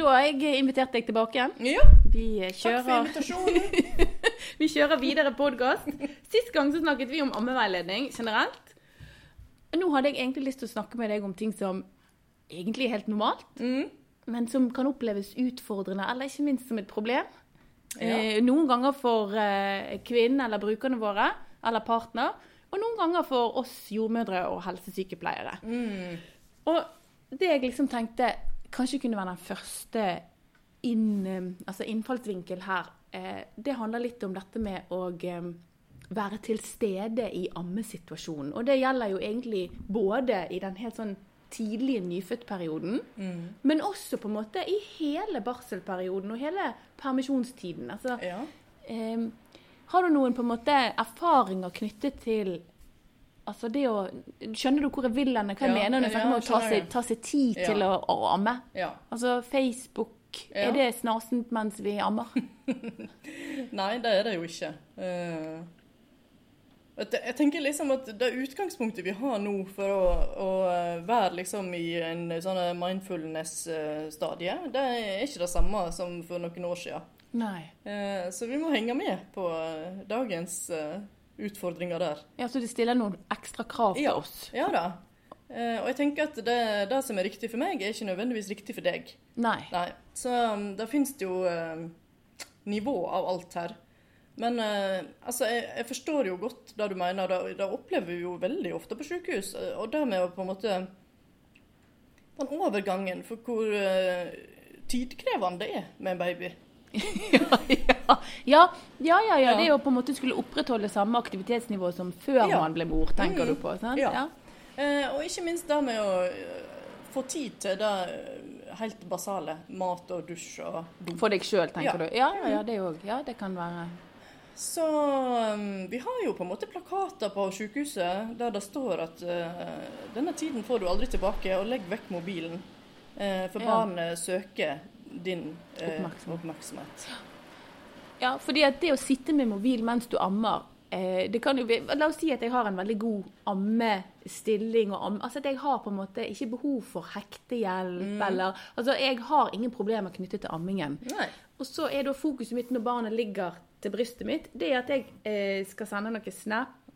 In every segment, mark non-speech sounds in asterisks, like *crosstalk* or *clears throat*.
da har jeg invitert deg tilbake igjen. Ja, Vi takk for invitasjonen. *laughs* vi kjører videre podkast. Sist gang så snakket vi om ammeveiledning generelt. Nå hadde jeg egentlig lyst til å snakke med deg om ting som egentlig er helt normalt, Mm. men som kan oppleves utfordrende, eller ikke minst som et problem. Ja. Eh, noen ganger for eh, kvinnen eller brukerne våre, eller partner, og noen ganger for oss jordmødre og helsesykepleiere. Mm. Og det jeg liksom tenkte kanskje kunne være den første inn, eh, altså innfallsvinkel her, eh, det handler litt om dette med å eh, være til stede i ammesituasjonen. Og det gjelder jo egentlig både i den helt sånn tidlige nyfødtperioden, Mm. men også på en måte i hele barselperioden og hele permisjonstiden. Altså, Ja. eh, har du noen på en måte erfaringer knyttet til Altså det å Skjønner du hvor jeg vil hen? Hva jeg Ja, mener når jeg snakker om å ta seg, ta seg tid til å, å amme? Altså Facebook, er det snasent mens vi ammer? *laughs* Nei, det er det jo ikke. Uh... jeg tenker liksom at det utgangspunktet vi har nå for å, å være liksom i en sånn mindfulness-stadie, det er ikke det samme som for noen år siden. Nei. Eh, Så vi må henge med på eh, dagens utfordringer der. Ja, Så de stiller noen ekstra krav til Ja. oss? Ja da. Eh, Og jeg tenker at det, det som er riktig for meg, er ikke nødvendigvis riktig for deg. Nei. Nei. Så um, da finnes det jo eh, nivå av alt her. Men eh, altså, jeg, jeg forstår jo godt det du mener. Det, det opplever vi jo veldig ofte på sykehus. eh, Og det med å på en måte Den overgangen for hvor eh, tidkrevende det er med en baby. *laughs* ja, ja, ja, ja. Det er jo på en måte skulle opprettholde samme aktivitetsnivå som før man ble mor, tenker du på? sant? Ja. Eh, og ikke minst det med å eh, få tid til det eh, helt basale. Mat og dusj og. For deg sjøl, tenker du? Ja, ja, ja, det òg. Ja, det kan være Så um, vi har jo på en måte plakater på sykehuset der det står at uh, denne tiden får du aldri tilbake, og legg vekk mobilen. Uh, for Ja. barnet søker din eh, Oppmerksomhet. oppmerksomhet. Ja, fordi at det å sitte med mobil mens du ammer eh, det kan jo, La oss si at jeg har en veldig god ammestilling. Og amme, altså at jeg har på en måte ikke behov for hektehjelp. Mm. eller, altså Jeg har ingen problemer knyttet til ammingen. Nei. Og så er da fokuset mitt når barnet ligger til brystet mitt, det er at jeg eh, skal sende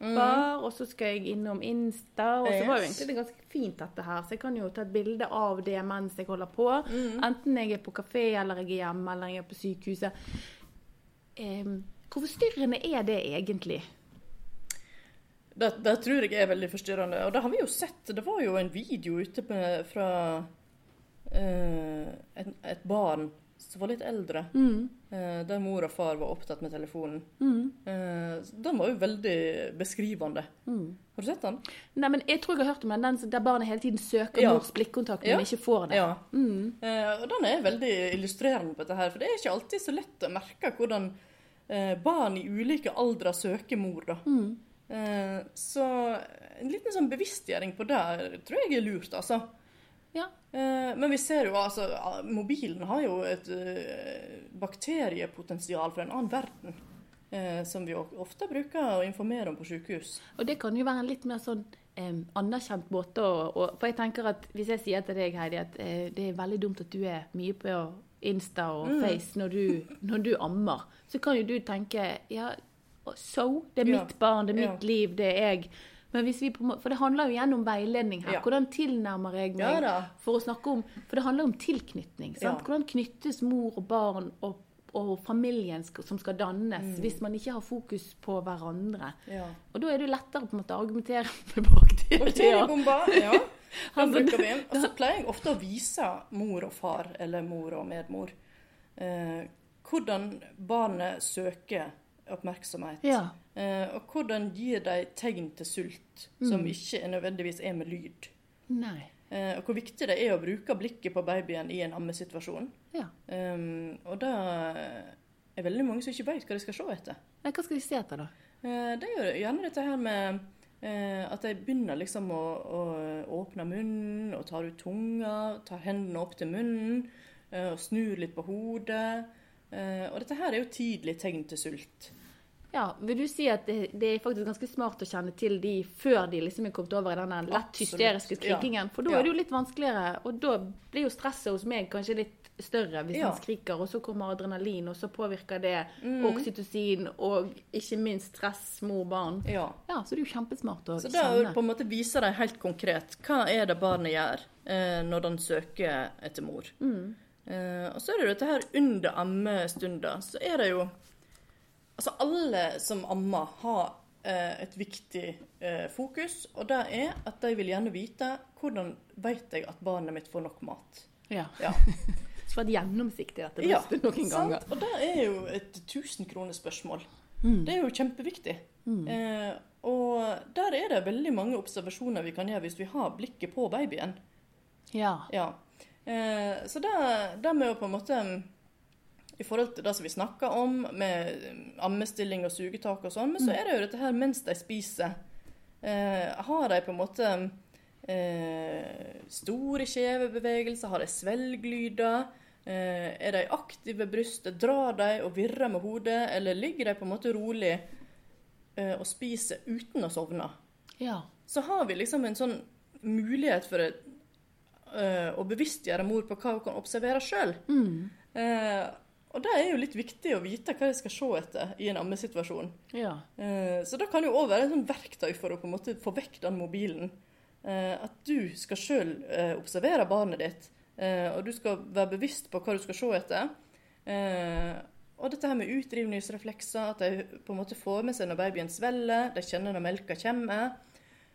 noen mm. og så skal jeg innom Insta. Og så var jo. Egentlig det ganske fint dette her, så jeg kan jo ta et bilde av det mens jeg holder på. Mm. Enten jeg er på kafé, eller jeg er hjemme, eller jeg er på sykehuset. Um, hvor forstyrrende er det egentlig? Det, det tror jeg er veldig forstyrrende. Og det har vi jo sett. Det var jo en video ute med, fra uh, et, et barn som var litt eldre, eh, der mor og far var opptatt med telefonen. Eh, den var jo veldig beskrivende. Har du sett den? Nei, men Jeg tror jeg har hørt om den, der barnet hele tiden søker Ja. mors blikkontakt, men Ja. ikke får det. Ja. Eh, og den er veldig illustrerende på dette her, for det er ikke alltid så lett å merke hvordan eh, barn i ulike aldre søker mor, da. Eh, så en liten sånn bevisstgjøring på det tror jeg er lurt, altså. Ja. Eh, men vi ser jo altså Mobilen har jo et eh, bakteriepotensial for en annen verden. eh, som vi ofte bruker å informere om på sykehus. Og det kan jo være en litt mer sånn eh, anerkjent måte å å- For jeg tenker at hvis jeg sier til deg, Heidi, at eh, det er veldig dumt at du er mye på Insta og Mm. Face når du, når du ammer, så kan jo du tenke ja, so, det er Ja. mitt barn, det er Ja. mitt liv, det er jeg. Men hvis vi på For det handler jo igjen om veiledning her. Ja. Hvordan tilnærmer jeg meg ja, for å snakke om For det handler om tilknytning. Sant? Ja. Hvordan knyttes mor og barn og, og familien som skal dannes, Mm. hvis man ikke har fokus på hverandre? Ja. Og da er det lettere på en måte å argumentere *laughs* med bakterier. Ja. *laughs* Den Altså, bruker vi. Og så pleier jeg ofte å vise mor og far, eller mor og medmor, eh, hvordan barnet søker oppmerksomhet. Ja. Eh, og hvordan gir de tegn til sult, som ikke er nødvendigvis er med lyd. Nei. Eh, og hvor viktig det er å bruke blikket på babyen i en ammesituasjon. Ja. Um, og det er veldig mange som ikke vet hva de skal se etter. Nei, hva skal de se etter, da? Eh, Det er jo gjerne dette her med eh, at de begynner liksom å, å åpne munnen og tar ut tunga, tar hendene opp til munnen eh, og snur litt på hodet. Eh, og dette her er jo tidlig tegn til sult. Ja, Vil du si at det, det er faktisk ganske smart å kjenne til de før de liksom er kommet over i denne lett hysteriske skrikingen? For da Ja. er det jo litt vanskeligere, og da blir jo stresset hos meg kanskje litt større hvis Ja. han skriker, og så kommer adrenalin, og så påvirker det Mm. oksytocin og ikke minst stress mor-barn. Ja. Ja, så det er jo kjempesmart å Så da jo på en måte viser de helt konkret hva er det barnet gjør eh, når den søker etter mor. Mm. Eh, og så er det jo dette her under ammestunda, så er det jo Altså alle som ammer har eh, et viktig eh, fokus, og det er at de vil gjerne vite hvordan vet jeg at barnet mitt får nok mat. Ja. Ja. *laughs* Så vært gjennomsiktig det Ja, noen ganger. sant? Og det er jo et tusenkronespørsmål. Mm. Det er jo kjempeviktig. Eh, og der er det veldig mange observasjoner vi kan gjøre hvis vi har blikket på babyen. Ja. Ja. Eh, så det, det med å på en måte mm, I forhold til det som vi snakker om, med mm, ammestilling og sugetak og sånn, men så er det jo dette her mens de spiser. Eh, har de på en måte eh, store kjevebevegelser? Har de svelglyder? Eh, er de aktive ved brystet? Drar de og virrer med hodet? Eller ligger de på en måte rolig eh, og spiser uten å sovne? ja. så har vi liksom en sånn mulighet for eh, å bevisstgjøre mor på hva hun kan observere sjøl. Mm. Og det er jo litt viktig å vite hva de skal se etter i en ammesituasjon. Ja. Eh, så det kan jo òg være et sånn verktøy for å på en måte få vekk den mobilen. Eh, at du skal sjøl observere barnet ditt, eh, og du skal være bevisst på hva du skal se etter. Eh, og dette her med utdrivningsreflekser, at de på en måte får med seg når babyen svelger, de kjenner når melka kommer.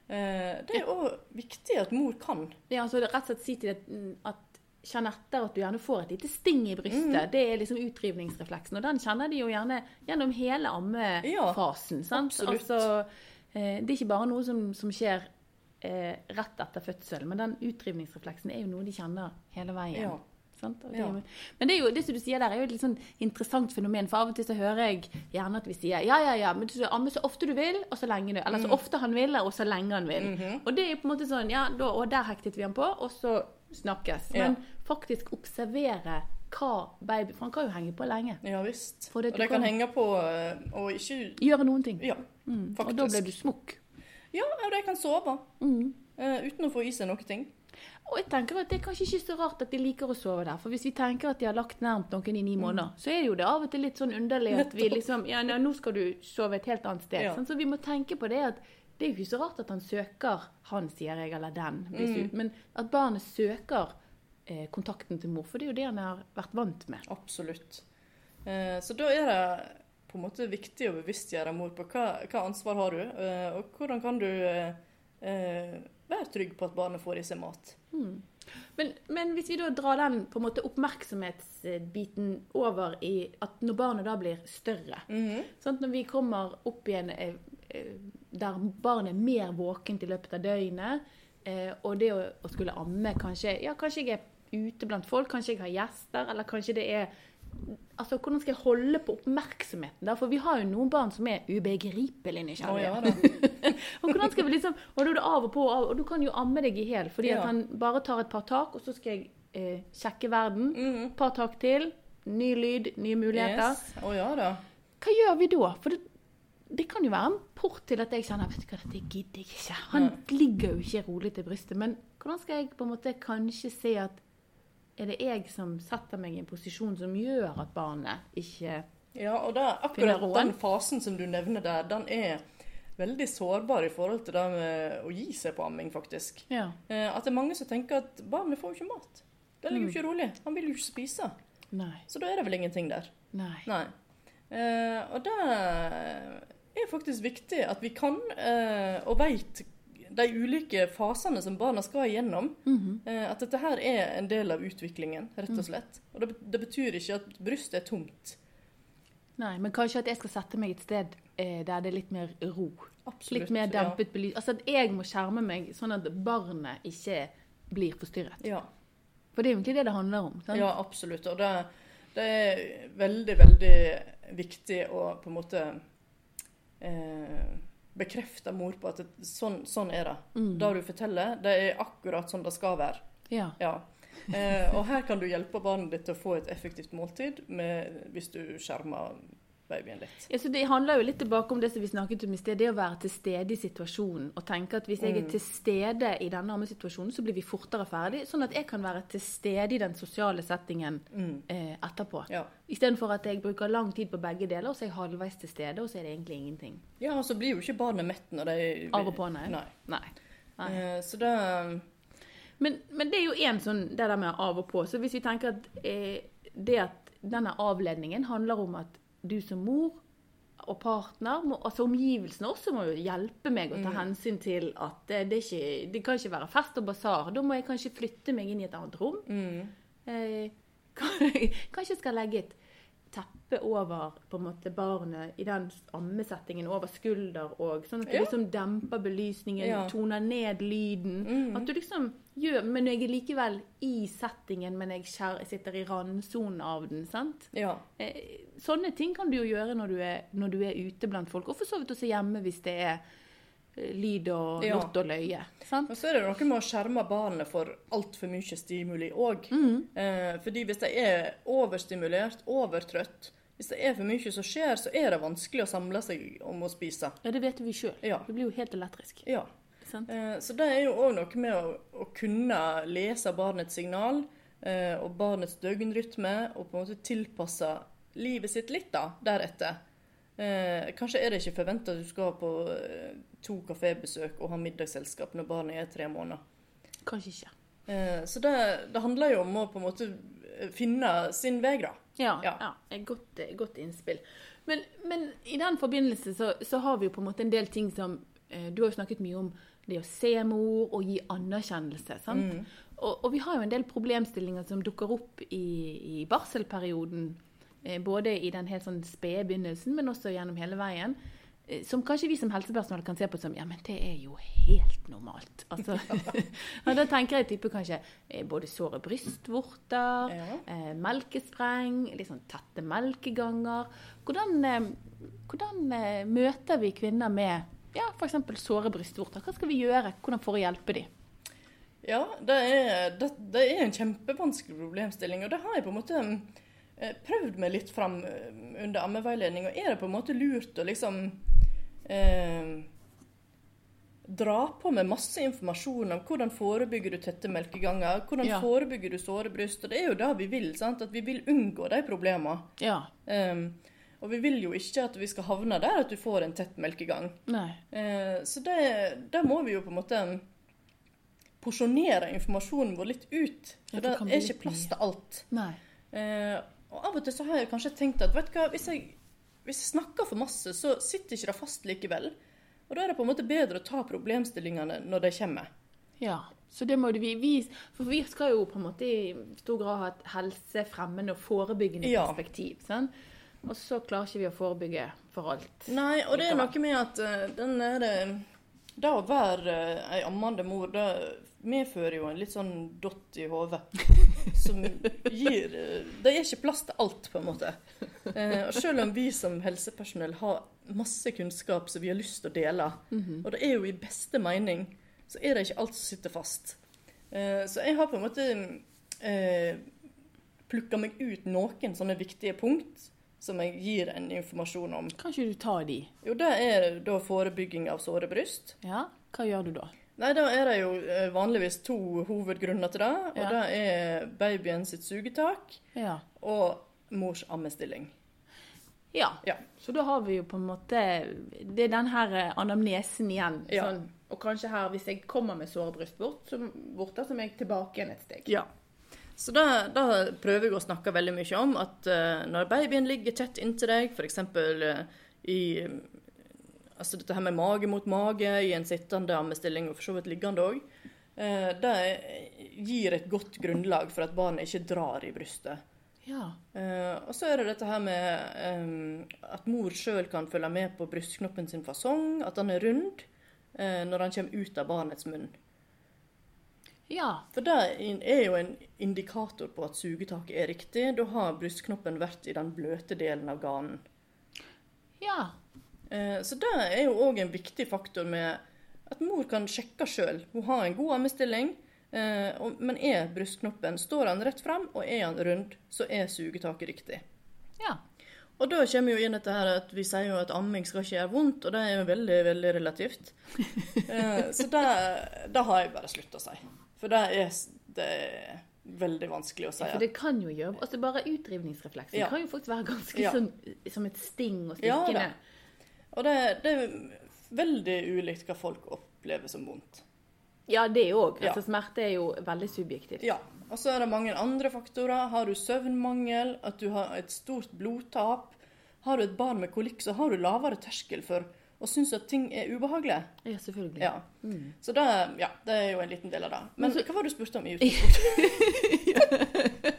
Eh, det er òg viktig at mor kan. Ja, altså rett og slett si til mm, at kjenn etter at du gjerne får et lite sting i brystet. Det er liksom utrivningsrefleksen. Og den kjenner de jo gjerne gjennom hele ammefasen. sant? absolutt. Altså, eh, det er ikke bare noe som, som skjer eh, rett etter fødsel, men den utrivningsrefleksen er jo noe de kjenner hele veien. Ja. Det, Ja. jo- Men det er jo det som du sier der, er jo et litt sånn interessant fenomen. For av og til så hører jeg gjerne at vi sier ja, ja, ja, men du amme så ofte du vil, og så lenge du Eller så ofte han vil, og så lenge han vil. Og det er jo på en måte sånn ja, da, og der hektet vi han på, og så snakkes. Men faktisk observere hva baby For han kan jo henge på lenge. Ja visst. og det kan kan- henge på å og ikke Gjøre noen ting. Ja, Mm. faktisk. Og da blir du smukk. Ja, og de kan sove Mm. Uh, uten å få i seg noe ting. Og jeg tenker at Det er kanskje ikke så rart at de liker å sove der. For hvis vi tenker at de har lagt nærmt noen i ni måneder, så er det jo det av og til litt sånn underlig at vi Mm. Liksom Ja, nå skal du sove et helt annet sted. Ja. Sånn, Så vi må tenke på det at det er jo ikke så rart at han søker han, sier jeg, eller den. Mm. men at barnet søker eh, kontakten til mor. For det er jo det han har vært vant med. Absolutt. Eh, så da er det på en måte viktig å bevisstgjøre mor på hva, hva ansvar har du, eh, og hvordan kan du eh, eh, være trygg på at barnet får i seg mat. Men, men hvis vi da drar den på en måte oppmerksomhetsbiten over i at når barnet da blir større sant? Når vi kommer opp i eh, eh, der barnet er mer våkent i løpet av døgnet, eh, og det å, å skulle amme kanskje Ja, kanskje jeg er ute blant folk, kanskje jeg har gjester, eller kanskje det er Altså, Hvordan skal jeg holde på oppmerksomheten? da? For vi har jo noen barn som er ubegripelig nysgjerrige. ja. *laughs* Og hvordan skal vi liksom, og da er det av og på, og av, og du kan jo amme deg i hjel, fordi Ja. at han bare tar et par tak, og så skal jeg eh, sjekke verden. Mm Et par tak til, ny lyd, nye muligheter. Yes. Å ja da. Hva gjør vi da? For det, det kan jo være en port til at jeg kjenner vet du hva, dette gidder jeg ikke. Han ligger jo ikke rolig til brystet. Men hvordan skal jeg på en måte kanskje se at er det jeg som setter meg i en posisjon som gjør at barnet ikke Ja, og det, akkurat den fasen som du nevner der, den er veldig sårbar i forhold til det med å gi seg på amming, faktisk. Ja. Eh, at det er mange som tenker at barnet får jo ikke mat. Det ligger jo Mm. ikke rolig. Han vil jo ikke spise. Nei. Så da er det vel ingenting der. Nei. Nei. Eh, og det er faktisk viktig at vi kan eh, og veit de ulike fasene som barna skal igjennom. Mhm. eh, at dette her er en del av utviklingen, rett og slett. Og det, det betyr ikke at brystet er tomt. Nei, men kanskje at jeg skal sette meg et sted eh, der det er litt mer ro. Absolutt. Litt mer dempet belys. Altså at jeg må skjerme meg sånn at barnet ikke blir forstyrret. Ja. For det er jo egentlig det det handler om. Sant? ja, absolutt. Og det, det er veldig, veldig viktig å på en måte eh, bekrefter mor på at det, sånn, sånn er det. Mm. Det du forteller, det er akkurat sånn det skal være. Ja. Ja. Eh, og her kan du hjelpe barnet ditt til å få et effektivt måltid med, hvis du skjermer babyen litt. Ja, så Det handler jo litt tilbake om det som vi snakket om i sted, det å være til stede i situasjonen. Og tenke at hvis jeg er til stede i denne ammesituasjonen, så blir vi fortere ferdig. Sånn at jeg kan være til stede i den sosiale settingen eh, etterpå. Ja. Istedenfor at jeg bruker lang tid på begge deler, og så er jeg halvveis til stede, og så er det egentlig ingenting. ja, og så blir jo ikke barnet mett når de Av og på, nei. Nei. Nei. Nei. Eh, så da Men, men det er jo én sånn det der med av og på. Så hvis vi tenker at eh, det at denne avledningen handler om at du som mor og partner, må, altså omgivelsene også må jo hjelpe meg å ta hensyn til at det, det, ikke, det kan ikke være fest og basar. Da må jeg kanskje flytte meg inn i et annet rom. Eh, *laughs* kanskje jeg skal legge et teppe over på en måte barnet i den ammesettingen, over skulder og sånn at du Ja. liksom demper belysningen, Ja. toner ned lyden. At du liksom gjør Men jeg er likevel i settingen, men jeg, kjær, jeg sitter i randsonen av den. sant? Ja. Eh, sånne ting kan du jo gjøre når du er, når du er ute blant folk, og for så vidt også hjemme hvis det er lyd og Ja. lott og løye. sant? Og så er det noe med å skjerme barnet for altfor mye stimuli òg. Mm. Eh, fordi hvis de er overstimulert, overtrøtt, hvis det er for mye som skjer, så er det vanskelig å samle seg om å spise. Ja, det vet vi sjøl. Ja. Det blir jo helt elektrisk. Ja. sant? Eh, så det er jo òg noe med å, å kunne lese barnets signal eh, og barnets døgnrytme, og på en måte tilpasse livet sitt litt da, deretter. Eh, kanskje er det ikke forventa at du skal på eh, to kafébesøk og ha middagsselskap når barnet er tre måneder. Kanskje ikke. Eh, så det, det handler jo om å på en måte finne sin vei, da. Ja, Ja. ja. et godt, eh, godt innspill. Men, men i den forbindelse så, så har vi jo på en måte en del ting som eh, Du har jo snakket mye om det å se mor og gi anerkjennelse. sant? Og, og vi har jo en del problemstillinger som dukker opp i, i barselperioden. Eh, både i den helt sånn spede begynnelsen, men også gjennom hele veien. eh, Som kanskje vi som helsepersonell kan se på som ja, men det er jo helt normalt. Altså, *laughs* ja. *laughs* da tenker jeg type kanskje eh, både såre brystvorter, Ja. eh, melkespreng, litt sånn tette melkeganger. Hvordan, eh, hvordan eh, møter vi kvinner med ja, f.eks. såre brystvorter? Hva skal vi gjøre? Hvordan for å hjelpe dem? Ja, det er, det, det er en kjempevanskelig problemstilling, og det har jeg på en måte prøvd meg litt fram eh, under ammeveiledning. Og er det på en måte lurt å liksom eh, dra på med masse informasjon om hvordan forebygger du tette melkeganger, hvordan Ja. forebygger du såre bryst. Og det er jo det vi vil, sant? at vi vil unngå de problemene. Ja. Um, og vi vil jo ikke at vi skal havne der at du får en tett melkegang. Eh, så det, der må vi jo på en måte porsjonere informasjonen vår litt ut. Ja, For det det er ikke plass til alt. Nei. Eh, og av og til så har jeg kanskje tenkt at vet du hva, hvis jeg, hvis jeg snakker for masse, så sitter ikke det fast likevel. Og da er det på en måte bedre å ta problemstillingene når de kommer. Ja. Så det må vi vise. For vi skal jo på en måte i stor grad ha et helsefremmende og forebyggende Ja. perspektiv. Sant? Og så klarer ikke vi å forebygge for alt. Nei, og det er noe med at eh, den er eh, Det å være uh, ei ammende mor, det medfører jo en litt sånn dott i hodet. Som gir Det er ikke plass til alt, på en måte. Eh, og selv om vi som helsepersonell har masse kunnskap som vi har lyst til å dele, og det er jo i beste mening, så er det ikke alt som sitter fast. Eh, så jeg har på en måte eh, plukka meg ut noen sånne viktige punkt som jeg gir en informasjon om. Kan ikke du ta de? Jo, det er da forebygging av såre bryst. Ja. Hva gjør du da? Nei, da er det jo eh, vanligvis to hovedgrunner til det. Og Ja. det er babyen sitt sugetak Ja. og mors ammestilling. Ja. Ja. Så da har vi jo på en måte Det er den her eh, anamnesen igjen. Ja. Sånn, og kanskje her, hvis jeg kommer med såre bort, så bort må jeg tilbake igjen et steg. Ja. Så da, da prøver jeg å snakke veldig mye om at uh, når babyen ligger tett inntil deg, f.eks. Uh, i Altså dette her med mage mot mage i en sittende ammestilling, og for så vidt liggende òg, det gir et godt grunnlag for at barnet ikke drar i brystet. Ja. Eh, og så er det dette her med eh, at mor sjøl kan følge med på brystknoppen sin fasong, at han er rund eh, når han kommer ut av barnets munn. Ja. For det er jo en indikator på at sugetaket er riktig. Da har brystknoppen vært i den bløte delen av ganen. Ja. Eh, så det er jo òg en viktig faktor med at mor kan sjekke sjøl. Hun har en god ammestilling, eh, men er brystknoppen Står han rett fram, og er han rund, så er sugetaket riktig. Ja. Og da kommer jo inn dette her at vi sier jo at amming skal ikke gjøre vondt, og det er jo veldig, veldig relativt. *laughs* Eh, så det, det har jeg bare sluttet å si. For det er, det er veldig vanskelig å si. Ja, for det kan jo gjøre Altså bare utrivningsrefleksen Ja. kan jo faktisk være ganske Ja. sånn som et sting og Ja, stikkende. Da. Og det, det er veldig ulikt hva folk opplever som vondt. Ja, det òg. Ja. Altså, smerte er jo veldig subjektivt. Ja. Og så er det mange andre faktorer. Har du søvnmangel, at du har et stort blodtap, har du et barn med kolikk, så har du lavere terskel for å synes at ting er ubehagelig. Ja, selvfølgelig. Ja. Så det, ja, det er jo en liten del av det. Men Men så- hva var det du spurte om i *laughs* utgangspunktet? *laughs* *laughs*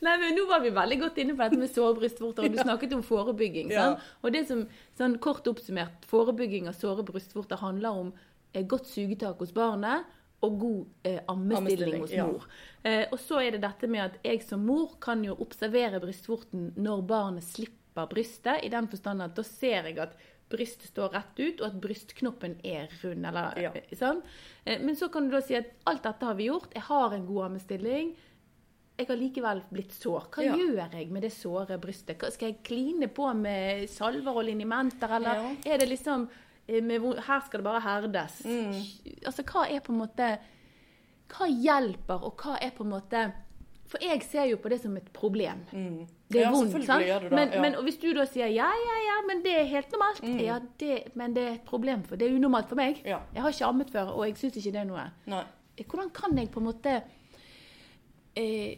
Nei, men Nå var vi veldig godt inne på dette med såre brystvorter, og du snakket om forebygging. Ja. sant? Og det som, sånn Kort oppsummert, forebygging av såre brystvorter handler om eh, godt sugetak hos barnet og god eh, ammestilling Ammestilling, hos ja. mor. Eh, og så er det dette med at jeg som mor kan jo observere brystvorten når barnet slipper brystet, i den forstand at da ser jeg at brystet står rett ut, og at brystknoppen er rund. eller Ja. sånn. Men så kan du da si at alt dette har vi gjort, jeg har en god ammestilling. Jeg har likevel blitt sår. Hva Ja. gjør jeg med det såre brystet? Skal jeg kline på med salver og linimenter, eller Ja. er det liksom eh, Her skal det bare herdes. Mm. Altså, hva er på en måte Hva hjelper, og hva er på en måte For jeg ser jo på det som et problem. Det er Mm. Ja, vondt, sant? det, Men. Mm. men hvis du da sier ja, ja, ja, men det er helt normalt. Ja, det, men det er et problem, for det er unormalt for meg. Jeg har ikke ammet før, og jeg syns ikke det er noe. Nei. Hvordan kan jeg på en måte eh,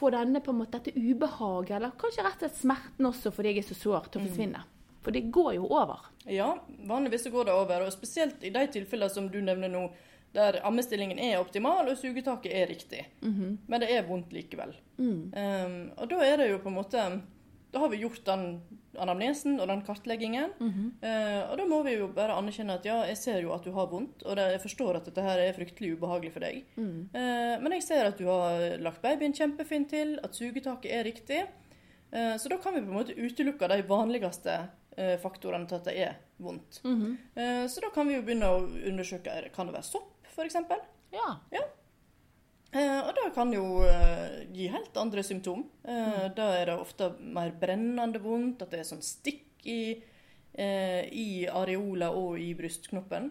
få denne på en måte, dette ubehaget, eller kanskje rett og slett smerten også fordi jeg er så sår, Mm. til å forsvinne? For det går jo over. Ja, vanligvis så går det over, og spesielt i de tilfellene som du nevner nå, der ammestillingen er optimal og sugetaket er riktig. Men det er vondt likevel. Um, og da er det jo på en måte Da har vi gjort den anamnesen og den kartleggingen. Eh, og da må vi jo bare anerkjenne at ja, jeg ser jo at du har vondt, og det, jeg forstår at dette her er fryktelig ubehagelig for deg. Eh, men jeg ser at du har lagt babyen kjempefint til, at sugetaket er riktig. Eh, Så da kan vi på en måte utelukke de vanligste eh, faktorene til at det er vondt. Eh, Så da kan vi jo begynne å undersøke er kan det være sopp, f.eks. Ja. Eh, og det kan jo eh, gi helt andre symptom. Eh, Da er det ofte mer brennende vondt, at det er sånn stikk i, eh, i areola og i brystknoppen.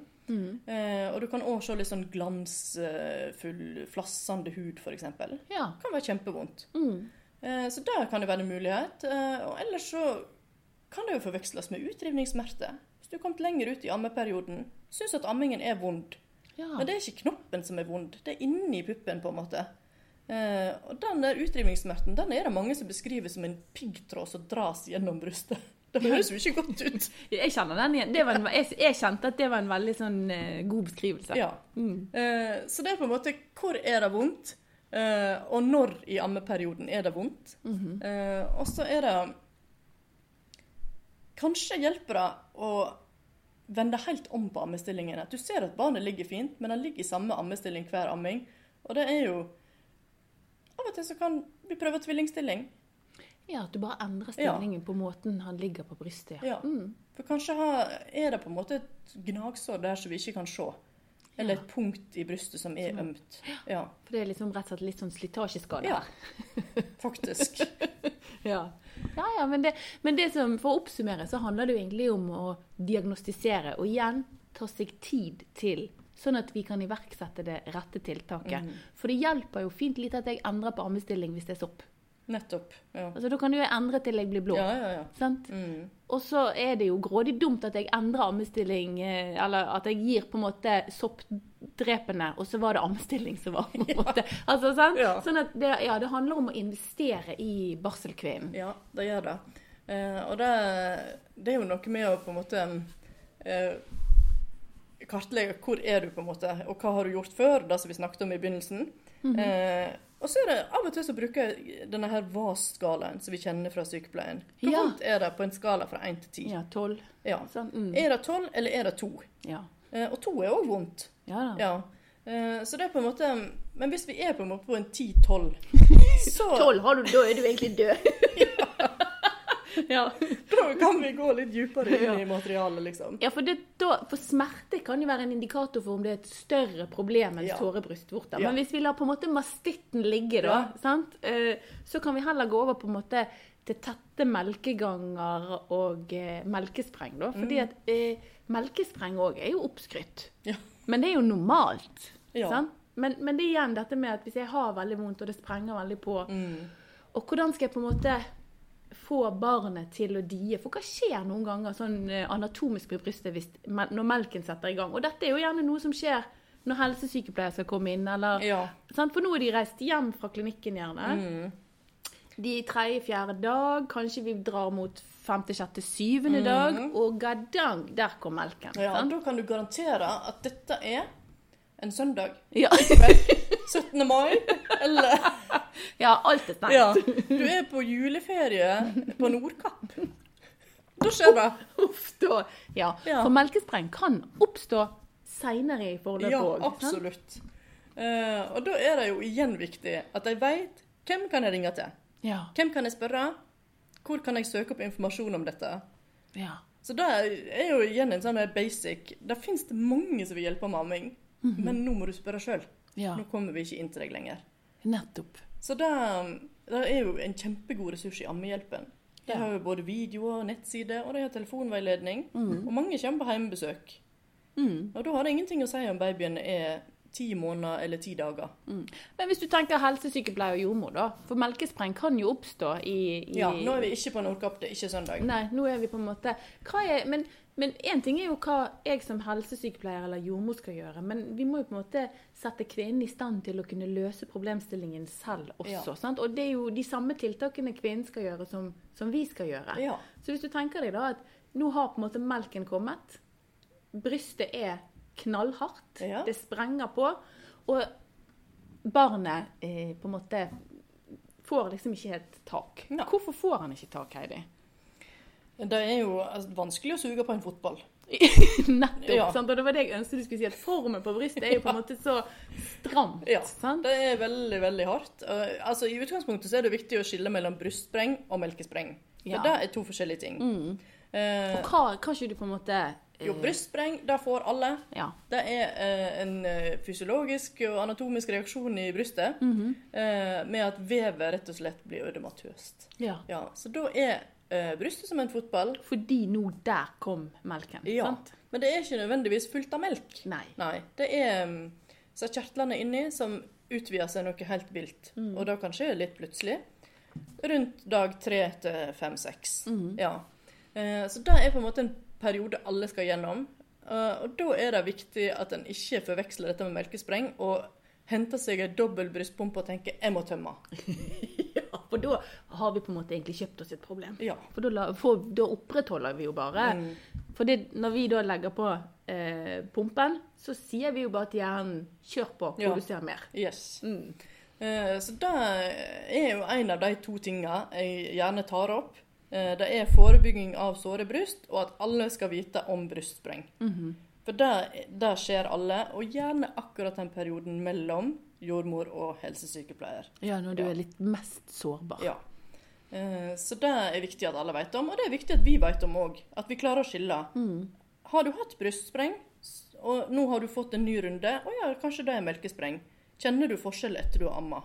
Eh, og du kan òg se litt sånn glansfull, flassende hud, f.eks. ja. Kan være kjempevondt. Mm. Eh, så der kan det være en mulighet. Og ellers så kan det jo forveksles med utrivningssmerte. Hvis du har kommet lenger ut i ammeperioden, syns at ammingen er vond. Ja. Men det er ikke knoppen som er vond, det er inni puppen, på en måte. Eh, og den der utrivningssmerten den er det mange som beskriver som en piggtråd som dras gjennom brystet. *laughs* Det høres jo ikke godt ut. *laughs* Jeg kjenner den igjen. Det var en, jeg, jeg kjente at det var en veldig sånn eh, god beskrivelse. Ja. Mm. Eh, så det er på en måte hvor er det vondt, eh, og når i ammeperioden er det vondt. Mhm. Eh, og så er det Kanskje hjelper det å vende helt om på ammestillingen. At du ser at barnet ligger fint, men han ligger i samme ammestilling hver amming. Og det er jo Av og til så kan vi prøve tvillingstilling. Ja, At du bare endrer Ja. stillingen på måten han ligger på brystet. Ja. Mm. For kanskje ha, er det på en måte et gnagsår der som vi ikke kan se. Eller Ja. et punkt i brystet som er ømt. Ja, For det er liksom rett og slett litt sånn slitasjeskade Ja. faktisk. *laughs* Ja, ja, ja men, det, men det som, for å oppsummere så handler det jo egentlig om å diagnostisere, og igjen ta seg tid til, sånn at vi kan iverksette det rette tiltaket. Mm. For det hjelper jo fint litt at jeg endrer på ammestilling hvis det er sopp. Nettopp. Ja, Altså, Da kan jo jeg endre til jeg blir blå. ja, ja. ja. Sant? Mm. Og så er det jo grådig dumt at jeg endrer ammestilling, eh, eller at jeg gir på en måte soppdrepende, og så var det ammestilling som var på en *laughs* måte. Altså, sant? Sånn at det, ja, det handler om å investere i barselkvinnen. Ja, det gjør det. Eh, og det, det er jo noe med å på en måte eh, kartlegge hvor er du på en måte, og hva har du gjort før, det som vi snakket om i begynnelsen. Mhm. eh, og så er det av og til så bruker jeg denne her VAS-skalaen som vi kjenner fra sykepleien. Hvor Ja. vondt er det på en skala fra 1 til 10? Ja, tolv. Ja. Sånn, mm. Er det 12, eller er det 2? Ja. Eh, og 2 er òg vondt. Ja da. Ja. Eh, så det er på en måte Men hvis vi er på en måte på en 10-12, *laughs* så Tolv har du, da er du egentlig død. *laughs* Ja. *laughs* Da kan vi gå litt dypere inn Ja. i materialet, liksom. Ja, for, det, da, for smerte kan jo være en indikator for om det er et større problem enn Ja. såre brystvorter. Ja. Men hvis vi lar på en måte mastitten ligge, da, Ja. sant? Eh, så kan vi heller gå over på en måte til tette melkeganger og eh, melkespreng. Da. Fordi Mm. at eh, melkespreng òg er jo oppskrytt. Ja. Men det er jo normalt. Ja. Sant? Men, men det er igjen dette med at hvis jeg har veldig vondt, og det sprenger veldig på, Mm. og hvordan skal jeg på en måte få barnet til å die? For hva skjer noen ganger sånn eh, anatomisk med brystet hvis, når melken setter i gang? Og dette er jo gjerne noe som skjer når helsesykepleier skal komme inn, eller Ja. sant? For nå er de reist hjem fra klinikken gjerne. Mm. De tredje, fjerde dag, kanskje vi drar mot femte, sjette, syvende dag, og gadang, der kom melken. Mm. ja. sant? Da kan du garantere at dette er en søndag. Ja. Vel, 17. mai, eller ja, alt er stengt. Ja. Du er på juleferie på Nordkapp. Da skjer det. Uff, da. Ja. Ja. For melkespreng kan oppstå seinere i forløpet Ja, absolutt. Uh, og da er det jo igjen viktig at jeg veit hvem kan jeg ringe til. Ja. Hvem kan jeg spørre? Hvor kan jeg søke opp informasjon om dette? ja. Så det er jo igjen en sånn basic Det fins det mange som vil hjelpe med amming, men nå må du spørre sjøl. Ja, Nå kommer vi ikke inn til deg lenger. nettopp. Så det, det er jo en kjempegod ressurs i Ammehjelpen. De Ja. har jo både videoer, nettsider, og de har telefonveiledning. Og mange kommer på hjemmebesøk. Mm. Og da har det ingenting å si om babyen er ti måneder eller ti dager. Men hvis du tenker helsesykepleier og jordmor, da. For melkespreng kan jo oppstå i, i Ja, nå er vi ikke på Nordkapp, det er ikke søndag. Nei, nå er vi på en måte hva er, Men men én ting er jo hva jeg som helsesykepleier eller jordmor skal gjøre, men vi må jo på en måte sette kvinnen i stand til å kunne løse problemstillingen selv også. Ja. Sant? Og det er jo de samme tiltakene kvinnen skal gjøre som, som vi skal gjøre. Ja. Så hvis du tenker deg da at nå har på en måte melken kommet, brystet er knallhardt, Ja. det sprenger på, og barnet eh, på en måte får liksom ikke helt tak. Hvorfor får han ikke tak, Heidi? Det er jo altså, vanskelig å suge på en fotball. *laughs* Nettopp. Ja. Sant? Og det var det jeg ønsket du skulle si, at formen på brystet er jo på en måte så stramt. Ja. Sant? Det er veldig, veldig hardt. Altså, I utgangspunktet så er det viktig å skille mellom brystspreng og melkespreng. Ja. det er to forskjellige ting. Eh, Og hva kan ikke du på en måte eh, jo, brystspreng, det får alle. Ja. Det er eh, en eh, fysiologisk og anatomisk reaksjon i brystet Mhm. eh, med at vevet rett og slett blir ødematøst. ja. Ja, så da er eh, brystet som en fotball, Fordi nå der kom melken. Ja. Sant? men det er ikke nødvendigvis fullt av melk. Nei. Nei, det er mm, så er kjertlene inni som utvider seg noe helt vilt. Mm. Og det kan skje litt plutselig. Rundt dag tre til fem-seks. Mm. Ja. Eh, så det er på en måte en periode alle skal gjennom. Uh, og da er det viktig at en ikke forveksler dette med melkespreng og henter seg en dobbel brystpumpe og tenker 'jeg må tømme'. *laughs* Ja, *laughs* for da har vi på en måte egentlig kjøpt oss et problem. Ja. For da, for da opprettholder vi jo bare Mm. For det, når vi da legger på eh, pumpen, så sier vi jo bare til hjernen 'kjør på, Ja. produser mer'. Yes. Mm. Eh, Så det er jo en av de to tinga jeg gjerne tar opp. Eh, Det er forebygging av såre bryst, og at alle skal vite om brystspreng. Mhm. For det, det skjer alle, og gjerne akkurat den perioden mellom jordmor og helsesykepleier. Ja, når du Ja. er litt mest sårbar. Ja. Eh, Så det er viktig at alle vet om, og det er viktig at vi vet om òg. At vi klarer å skille. Mm. Har du hatt brystspreng, og nå har du fått en ny runde, å ja, kanskje det er melkespreng. Kjenner du forskjell etter du har amma?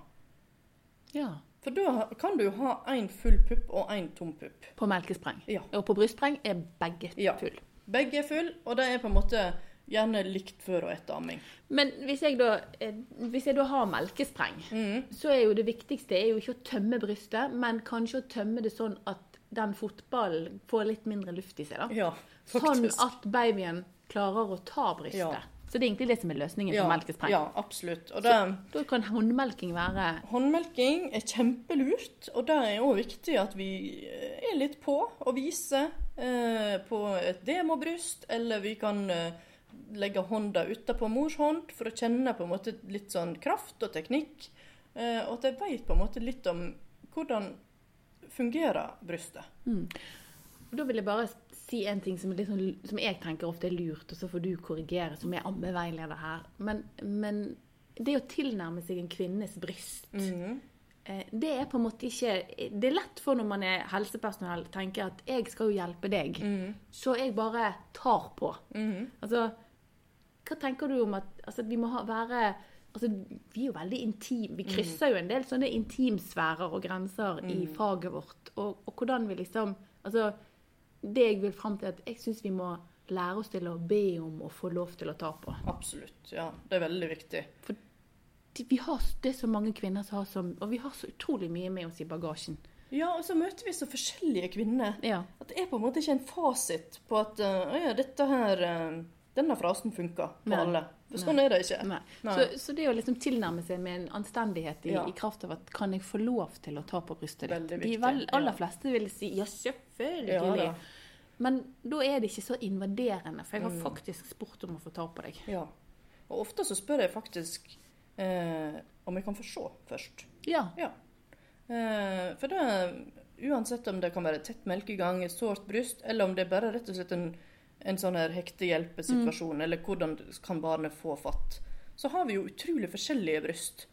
ja. For da kan du ha én full pupp og én tom pupp. På melkespreng. Ja. Og på brystspreng er begge Ja. full. Begge er full, og det er på en måte gjerne likt før og etter amming. Men hvis jeg da, eh, hvis jeg da har melkespreng, Mm. så er jo det viktigste er jo ikke å tømme brystet, men kanskje å tømme det sånn at den fotballen får litt mindre luft i seg. da. Ja, Sånn at babyen klarer å ta brystet. Ja. Så det er egentlig det som er løsningen ja, for melkespreng. Ja, absolutt. Det, Da kan håndmelking være håndmelking er kjempelurt, og det er òg viktig at vi eh, er litt på og viser eh, på et demobryst, eller vi kan eh, legge hånda utapå mors hånd for å kjenne på en måte litt sånn kraft og teknikk, eh, og at jeg veit på en måte litt om hvordan fungerer brystet. Mm. Da vil jeg bare si en ting som, liksom, som jeg tenker ofte er lurt, og så får du korrigere som er ammeveileder her. Men, men det å tilnærme seg en kvinnes bryst mm. eh, det er på en måte ikke Det er lett for når man er helsepersonell, tenker at jeg skal jo hjelpe deg, så jeg bare tar på. Altså, hva tenker du om at, altså, vi må ha, være Altså, vi er jo veldig intime. Vi krysser jo en del sånne intimsfærer og grenser i faget vårt. Og, og hvordan vi liksom Altså, det jeg vil fram til, at jeg syns vi må lære oss til å be om å få lov til å ta på. Absolutt. Ja, det er veldig viktig. For Vi har, det er så mange kvinner som har som Og vi har så utrolig mye med oss i bagasjen. Ja, og så møter vi så forskjellige kvinner. Ja. At det er på en måte ikke en fasit på at å ja, dette her eh, Denne frasen funker for Nei. alle. For sånn er det ikke. Nei. Nei. Så, så det å liksom tilnærme seg med en anstendighet i, Ja. i kraft av at kan jeg få lov til å ta på brystet ditt? De vel, aller fleste vil si ja, selvfølgelig. Ja. Men da er det ikke så invaderende, for jeg har Mm. faktisk spurt om å få ta på deg. Ja. Og ofte så spør jeg faktisk eh, om jeg kan få se først. Ja. Ja. Eh, for det, uansett om det kan være tett melkegang, et sårt bryst, eller om det bare rett og slett en, en sånn her hektehjelpesituasjon, eller hvordan kan barnet få fatt, så har vi jo utrolig forskjellige bryst.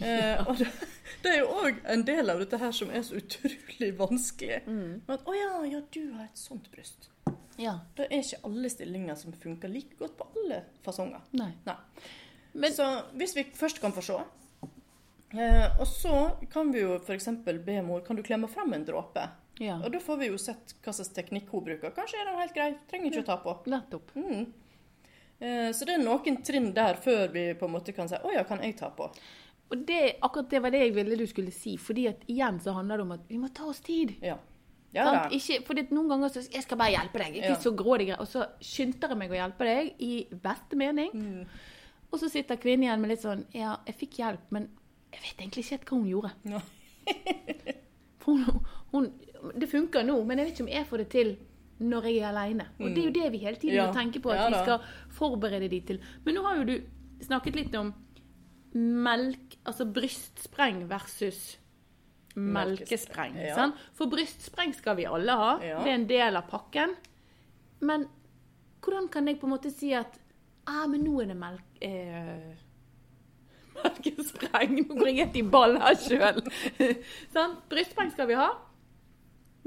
Eh, og det, *laughs* det er jo òg en del av dette her som er så utrolig vanskelig. Mm. At, å ja, ja, du har et sånt bryst. ja. Da er ikke alle stillinger som funker like godt på alle fasonger. Nei. Nei. Men- så hvis vi først kan få se eh, Og så kan vi jo f.eks. be mor kan du klemme fram en dråpe. Ja. Og da får vi jo sett hva slags teknikk hun bruker. Kanskje er den helt grei. Trenger ikke å ta på. Nettopp. Mm. Eh, så det er noen trinn der før vi på en måte kan si å ja, kan jeg ta på? Og det, akkurat det var det jeg ville du skulle si. fordi at igjen så handler det om at vi må ta oss tid. Ja. Ja. Ikke, fordi noen ganger så jeg skal bare hjelpe deg. Ikke Ja. så grådig grei. Og så skynder jeg meg å hjelpe deg i beste mening. Mm. Og så sitter kvinnen igjen med litt sånn Ja, jeg fikk hjelp, men jeg vet egentlig ikke helt hva hun gjorde. Ja. *laughs* For hun, hun, det funker nå, men jeg vet ikke om jeg får det til når jeg er aleine. Og det er jo det vi hele tiden Mm. Ja. må tenke på, at Ja vi skal forberede de til. Men nå har jo du snakket litt om melk Altså brystspreng versus melkespreng. Ja. For brystspreng skal vi alle ha. Ja. Det er en del av pakken. Men hvordan kan jeg på en måte si at ah, men nå er det melk... Eh, *laughs* melkespreng. Nå går jeg helt i ball her sjøl. Brystspreng skal vi ha.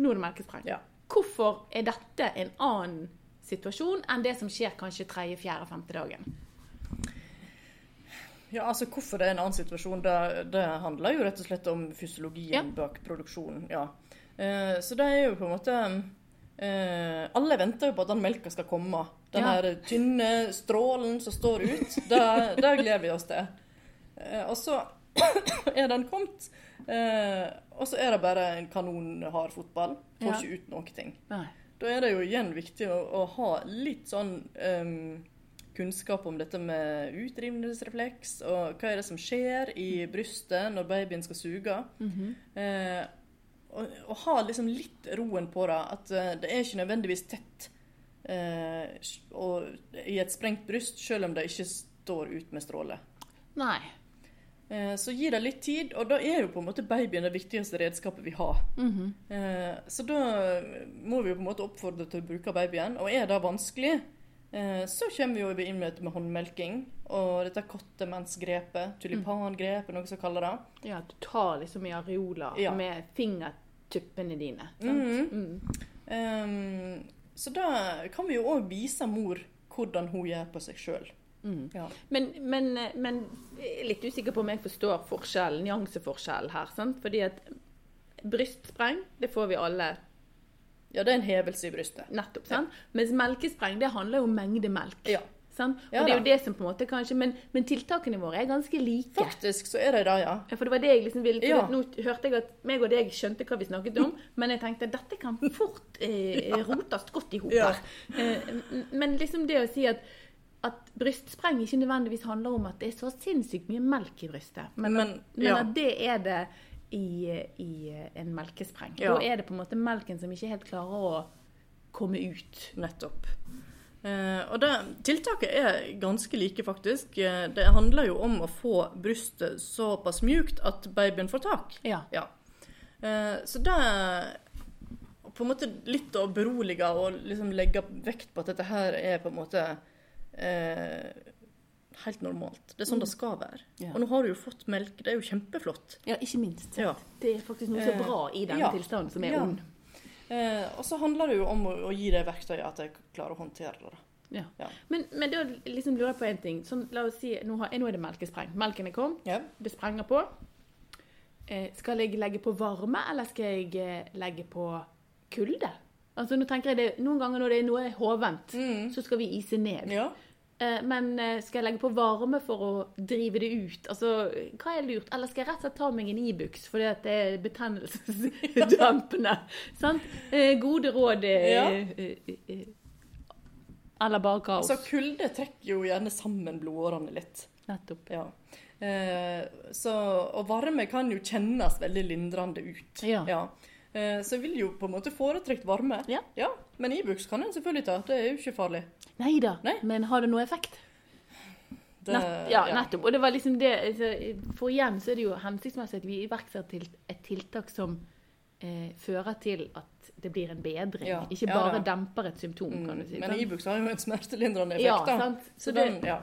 Nå er det melkesprang. Ja. Hvorfor er dette en annen situasjon enn det som skjer kanskje tredje, fjerde, femte dagen? Ja, altså Hvorfor det er en annen situasjon, det, det handler jo rett og slett om fysiologien Ja. bak produksjonen. ja. Eh, så det er jo på en måte eh, Alle venter jo på at den melka skal komme. Den Ja. her tynne strålen som står ut. Det, det gleder vi oss til. Eh, og så *clears throat* er den kommet, eh, og så er det bare en kanonhard fotball. Får Ja. ikke ut noen ting. Nei. Da er det jo igjen viktig å, å ha litt sånn um, kunnskap om dette med utdrivningsrefleks, og hva er det som skjer i brystet når babyen skal suge. eh, og, og ha liksom litt roen på det, at eh, det er ikke nødvendigvis tett eh, og, i et sprengt bryst, selv om det ikke står ut med stråler. Nei. Eh, Så gi det litt tid, og da er jo på en måte babyen det viktigste redskapet vi har. Mm -hmm. Så da må vi jo på en måte oppfordre til å bruke babyen, og er det vanskelig, eh, så kommer vi jo i med, med håndmelking og dette kottemensgrepet, tulipangrepet, noe som kaller det. Ja, du tar liksom i areola Ja. med fingertuppene dine. Sant? -hmm. Mm. Um, Så da kan vi jo òg vise mor hvordan hun gjør på seg sjøl. Mm. Ja. Men, men, men jeg er litt usikker på om jeg forstår forskjellen, nyanseforskjellen her. Sant? Fordi at brystspreng, det får vi alle ja, det er en hevelse i brystet. nettopp. Sant? Mens melkespreng, det handler jo om mengde melk. Ja. Sant? Og Ja det er jo det som på en måte kanskje, men, men tiltakene våre er ganske like. Faktisk så er det det, ja. Ja, For det var det jeg liksom ville, Ja. Nå hørte jeg at meg og deg skjønte hva vi snakket om, *laughs* men jeg tenkte at dette kan fort eh, rotes godt i hop Ja. her. Eh, men liksom det å si at, at brystspreng ikke nødvendigvis handler om at det er så sinnssykt mye melk i brystet, men, Men, men ja. at det er det i, i en melkespreng. Ja. Da er det på en måte melken som ikke helt klarer å komme ut. Nettopp. Eh, og det, tiltaket er ganske like, faktisk. Eh, det handler jo om å få brystet såpass mjukt at babyen får tak. Ja. Ja. Eh, så det på en måte litt å berolige og liksom legge vekt på at dette her er på en måte eh, helt normalt. Det er sånn det skal være. Ja. Og nå har du jo fått melk. Det er jo kjempeflott. Ja, ikke minst. Ja. Det er faktisk noe så Eh, bra i denne ja. tilstanden som er Ja. ond. Eh, og så handler det jo om å, å gi det verktøyet at jeg klarer å håndtere det. Ja. Ja. Men, men da liksom lurer jeg på en ting. Sånn, la oss si, nå, har, nå er det melkespreng. Melken er kommet, Ja. det sprenger på. Eh, skal jeg legge på varme, eller skal jeg eh, legge på kulde? Altså, nå tenker jeg det, Noen ganger når det er noe hovent, Mm. så skal vi ise ned. ja. Eh, men eh, skal jeg legge på varme for å drive det ut? Altså, hva er lurt? Eller skal jeg rett og slett ta meg en Ibux fordi at det er betennelsesdempende? *laughs* *laughs* sant? Eh, gode råd Ja. Eller bare kaos. Altså, kulde trekker jo gjerne sammen blodårene litt. Nettopp. Ja. Eh, så, og varme kan jo kjennes veldig lindrende ut. Ja. Eh, så jeg vil jo på en måte foretrekke varme. Ja. Men Ibux kan en selvfølgelig ta. Det er jo ikke farlig. Nei da, men har det noe effekt? Det, Nett, ja, nettopp. Og det var liksom det altså, For igjen så er det jo hensiktsmessig at vi iverksetter et tiltak som eh, fører til at det blir en bedring. Ja, Ikke ja bare da. demper et symptom, kan du si. Men Ibux e har jo en smertelindrende effekt. da. sant? Så Så det, den, ja.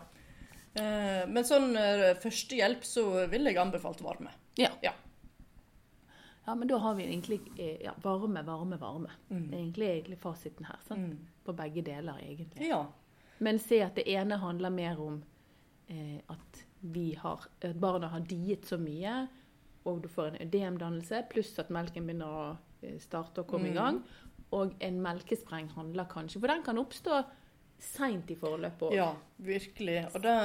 Eh, men sånn eh, førstehjelp så vil jeg anbefalt varme. ja. Ja. men da har vi egentlig eh, ja, varme, varme, varme. Mm. Det er egentlig, egentlig fasiten her. Sant? Mm. På begge deler, egentlig. Ja. Men se at det ene handler mer om eh, at vi har, at barna har diet så mye, og du får en ødemdannelse, pluss at melken begynner å eh, starte å komme Mm. i gang. Og en melkespreng handler kanskje For den kan oppstå seint i forløpet òg. Ja, virkelig. Og da,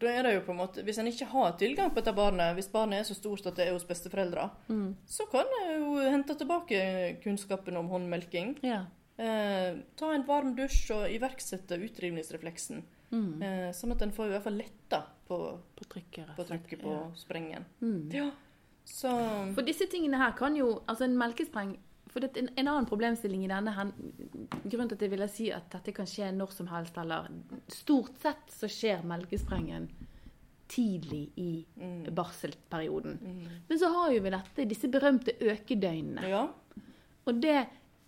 da er det jo på en måte Hvis en ikke har tilgang på dette barnet, hvis barnet er så stort at det er hos besteforeldre, Mm. så kan en jo hente tilbake kunnskapen om håndmelking. Ja. Eh, ta en varm dusj og iverksette utrivningsrefleksen. Mm. Eh, sånn at en får i hvert fall letta på, På trykket. på trykket på sprengen. Mm. Ja. Så For disse tingene her kan jo Altså en melkespreng for det, en, en annen problemstilling i denne hen, Grunnen til at jeg ville si at dette kan skje når som helst, eller Stort sett så skjer melkesprengen tidlig i mm, barselperioden. mm. Men så har jo vi dette, disse berømte økedøgnene. Ja. Og det,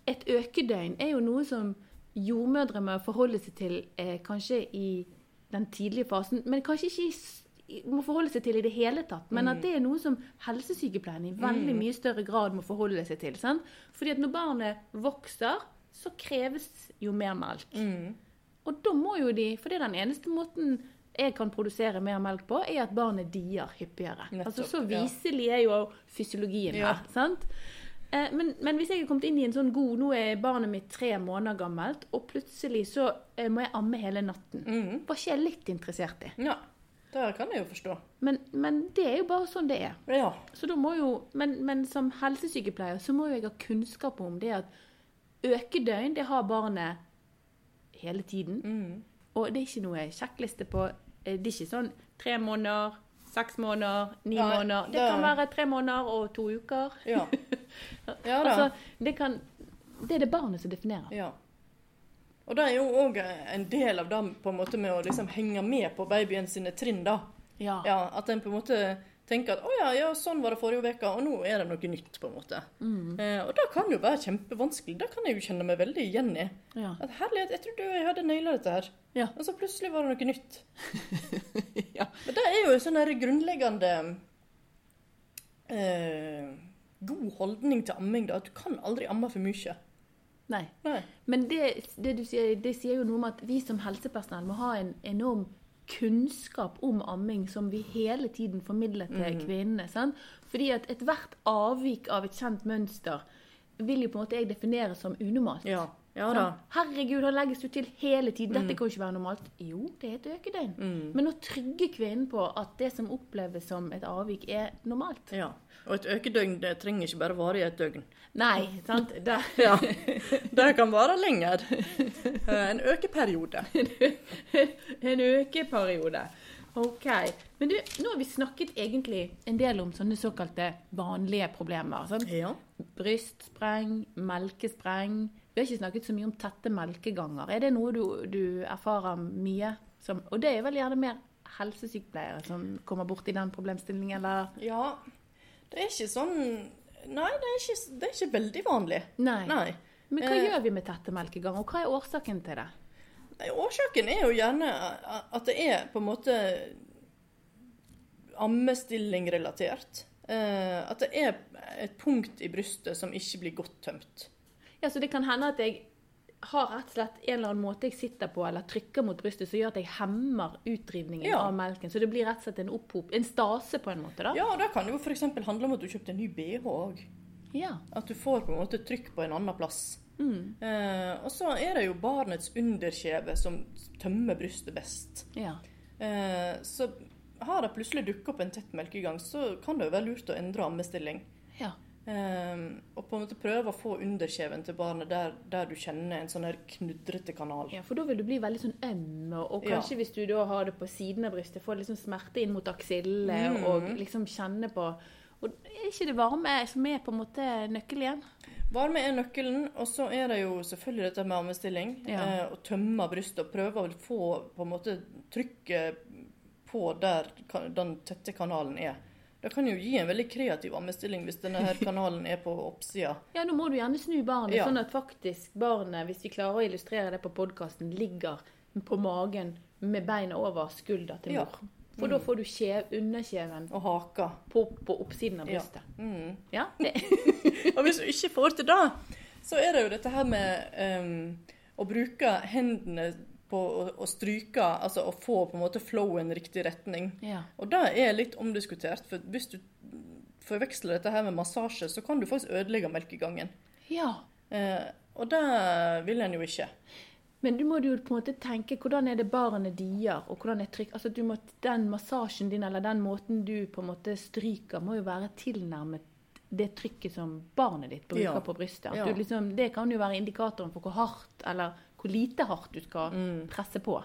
et økedøgn er jo noe som jordmødre må forholde seg til eh, kanskje i den tidlige fasen, men kanskje ikke i- må forholde seg til i det hele tatt. Men at det er noe som helsesykepleien i veldig Mm. mye større grad må forholde seg til. Sant? Fordi at når barnet vokser, så kreves jo mer melk. Mm. Og da må jo de For det er den eneste måten jeg kan produsere mer melk på, er at barnet dier hyppigere. Nettopp, altså Så viselig er jo fysiologien Ja. her. sant? Eh, men, men hvis jeg er kommet inn i en sånn god Nå er barnet mitt tre måneder gammelt, og plutselig så eh, må jeg amme hele natten. Mm. Var ikke jeg litt interessert i. ja. Det kan jeg jo forstå. Men, men det er jo bare sånn det er. Ja. Så da må jo, men, men som helsesykepleier så må jo jeg ha kunnskap om det at økedøgn, det har barnet hele tiden. Mm. Og det er ikke noe sjekkliste på eh, Det er ikke sånn tre måneder, seks måneder, ni ja, måneder. Det det- kan være tre måneder og to uker. Ja. *laughs* Ja da. Altså, det, kan, det er det barnet som definerer. Ja. Og det er jo òg en del av det på en måte med å liksom henge med på babyen sine trinn, da. Ja. Ja, At en på en måte tenker at å ja, ja, sånn var det forrige uke, og nå er det noe nytt, på en måte. Mm. Eh, og det kan jo være kjempevanskelig. Det kan jeg jo kjenne meg veldig igjen i. ja. At herlighet, jeg trodde jeg hadde naila dette her. Ja. Og så plutselig var det noe nytt. *laughs* Ja. Men det er jo en sånn her grunnleggende eh, god holdning til amming, da. At du kan aldri amme for mye. Nei. Nei. Men det, det du sier, det sier jo noe om at vi som helsepersonell må ha en enorm kunnskap om amming som vi hele tiden formidler til mm. kvinnene. Sant? Fordi at ethvert avvik av et kjent mønster vil jo på en måte jeg definere som unormalt. Ja. Ja da. Herregud, han legges jo til hele tiden. Dette Mm. kan jo ikke være normalt. Jo, det er et økedøgn. Mm. Men å trygge kvinnen på at det som oppleves som et avvik, er normalt. Ja. Og et økedøgn det trenger ikke bare vare i et døgn. Nei, sant? *laughs* Det, Ja. *laughs* Det kan vare lenger. Eh, En økeperiode. *laughs* En økeperiode. OK. Men du, nå har vi snakket egentlig en del om sånne såkalte vanlige problemer. Sant? Ja. Brystspreng, melkespreng. Vi har ikke snakket så mye om tette melkeganger. Er det noe du, du erfarer mye som Og det er vel gjerne mer helsesykepleiere som kommer borti den problemstillingen, eller? ja. Det er ikke sånn Nei, det er ikke, det er ikke veldig vanlig. Nei. Nei. Men hva Eh. gjør vi med tette melkegang, og hva er årsaken til det? Nei, Årsaken er jo gjerne at det er på en måte ammestilling-relatert. Eh, at det er et punkt i brystet som ikke blir godt tømt. Ja, Så det kan hende at jeg har rett og slett en eller annen måte jeg sitter på eller trykker mot brystet som gjør at jeg hemmer utdrivningen Ja. av melken. Så det blir rett og slett en opphop, en stase på en måte, da. Ja, og det kan jo f.eks. handle om at du kjøpte en ny bh òg. Ja. At du får på en måte trykk på en annen plass. Mm. Eh, og så er det jo barnets underkjeve som tømmer brystet best. ja. Eh, så har det plutselig dukket opp en tett melkegang, så kan det jo være lurt å endre ammestilling. ja. Eh, og på en måte prøve å få underkjeven til barnet der, der du kjenner en sånn her knudrete kanal. Ja, for da vil du bli veldig sånn øm, og, kanskje Ja. hvis du da har det på siden av brystet, får liksom smerte inn mot aksille, Mm. og liksom kjenne på Og er ikke det varme som er på en måte nøkkelen igjen? Varme er nøkkelen, og så er det jo selvfølgelig dette med ammestilling. Ja. Eh, å tømme brystet og prøve å få på en måte trykket på der den tette kanalen er. Det kan jo gi en veldig kreativ ammestilling hvis denne her kanalen er på oppsida. Ja, nå må du gjerne snu barnet, Ja. sånn at faktisk barnet, hvis vi klarer å illustrere det på podkasten, ligger på magen med beina over skulder til Ja. mor. For da får du underkjeven Og haka. på, på oppsiden av Ja. brystet. Mm. Ja, *laughs* *laughs* Og hvis du ikke får til det, så er det jo dette her med um, å bruke hendene på å, å stryke, altså å få på en måte flowen i riktig retning. ja. Og det er litt omdiskutert, for hvis du forveksler dette her med massasje, så kan du faktisk ødelegge melkegangen. ja. Eh, og det vil en jo ikke. Men du må jo på en måte tenke hvordan er det barnet dier, og hvordan er trykk Altså du må, Den massasjen din eller den måten du på en måte stryker, må jo være tilnærmet det trykket som barnet ditt bruker Ja. på brystet. Ja. du liksom, det kan jo være indikatoren for hvor hardt eller hvor lite hardt du skal Mm. presse på.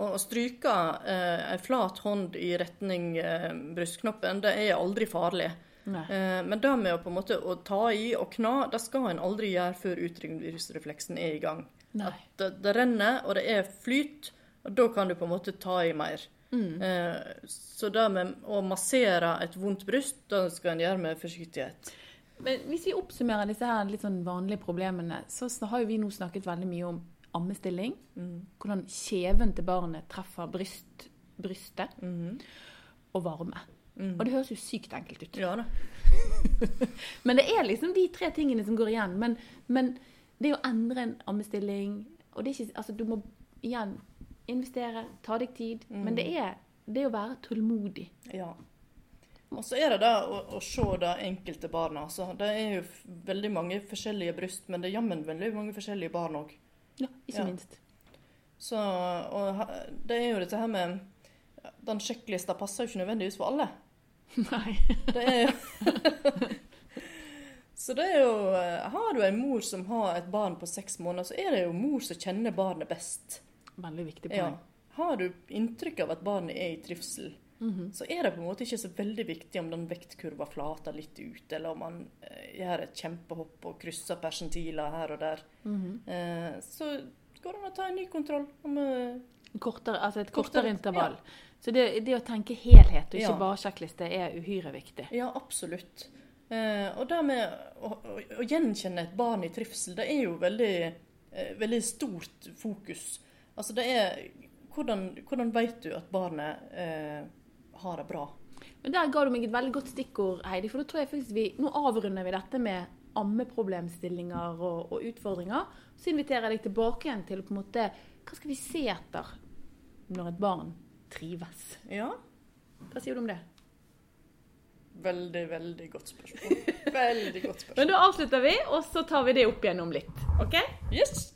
Å stryke eh, en flat hånd i retning eh, brystknoppen, det er aldri farlig. Eh, men det med å på en måte å ta i og kna, det skal en aldri gjøre før utdrivningsrefleksen er i gang. Det, det renner, og det er flyt, og da kan du på en måte ta i mer. Mm. Eh, så det med å massere et vondt bryst, det skal en gjøre med forsiktighet. Men hvis vi oppsummerer disse her litt sånn vanlige problemene, så har jo vi nå snakket veldig mye om ammestilling. Mm. Hvordan kjeven til barnet treffer bryst, brystet, Mm. og varme. Mm. Og det høres jo sykt enkelt ut. Ja da. *laughs* Men det er liksom de tre tingene som går igjen. Men, men det å endre en ammestilling og det er ikke, altså Du må igjen investere, ta deg tid. Men det er det å være tålmodig. Ja. Og så er det det å, å se det enkelte barnet. Altså. Det er jo veldig mange forskjellige bryst, men det er jammen veldig mange forskjellige barn òg. Ja, ikke Ja. minst. Så og det er jo dette her med Den sjekklista passer jo ikke nødvendigvis for alle. *laughs* Nei. Det er *laughs* Så det er jo eh, Har du en mor som har et barn på seks måneder, så er det jo mor som kjenner barnet best. Veldig viktig Ja. Har du inntrykk av at barnet er i trivsel, Mhm. så er det på en måte ikke så veldig viktig om den vektkurva flater litt ut, eller om man eh, gjør et kjempehopp og krysser persentiler her og der. Mhm. Eh, så går det an å ta en ny kontroll. Om, eh, Kortere, altså et Kortere, kortere intervall. Så det, det å tenke helhet og ikke Ja. bare sjekkliste er uhyre viktig. ja, absolutt. Eh, og det med å, å, å gjenkjenne et barn i trivsel, det er jo veldig, eh, veldig stort fokus. Altså det er Hvordan, hvordan vet du at barnet eh, har det bra? Men der ga du meg et veldig godt stikkord, Heidi. For da tror jeg faktisk vi Nå avrunder vi dette med ammeproblemstillinger og, og utfordringer. Så inviterer jeg deg tilbake igjen til på en måte Hva skal vi se etter når et barn trives? Ja, Hva sier du om det? veldig, veldig godt spørsmål. Veldig godt spørsmål. *laughs* Men da avslutter vi, og så tar vi det opp igjen om litt. OK? Yes!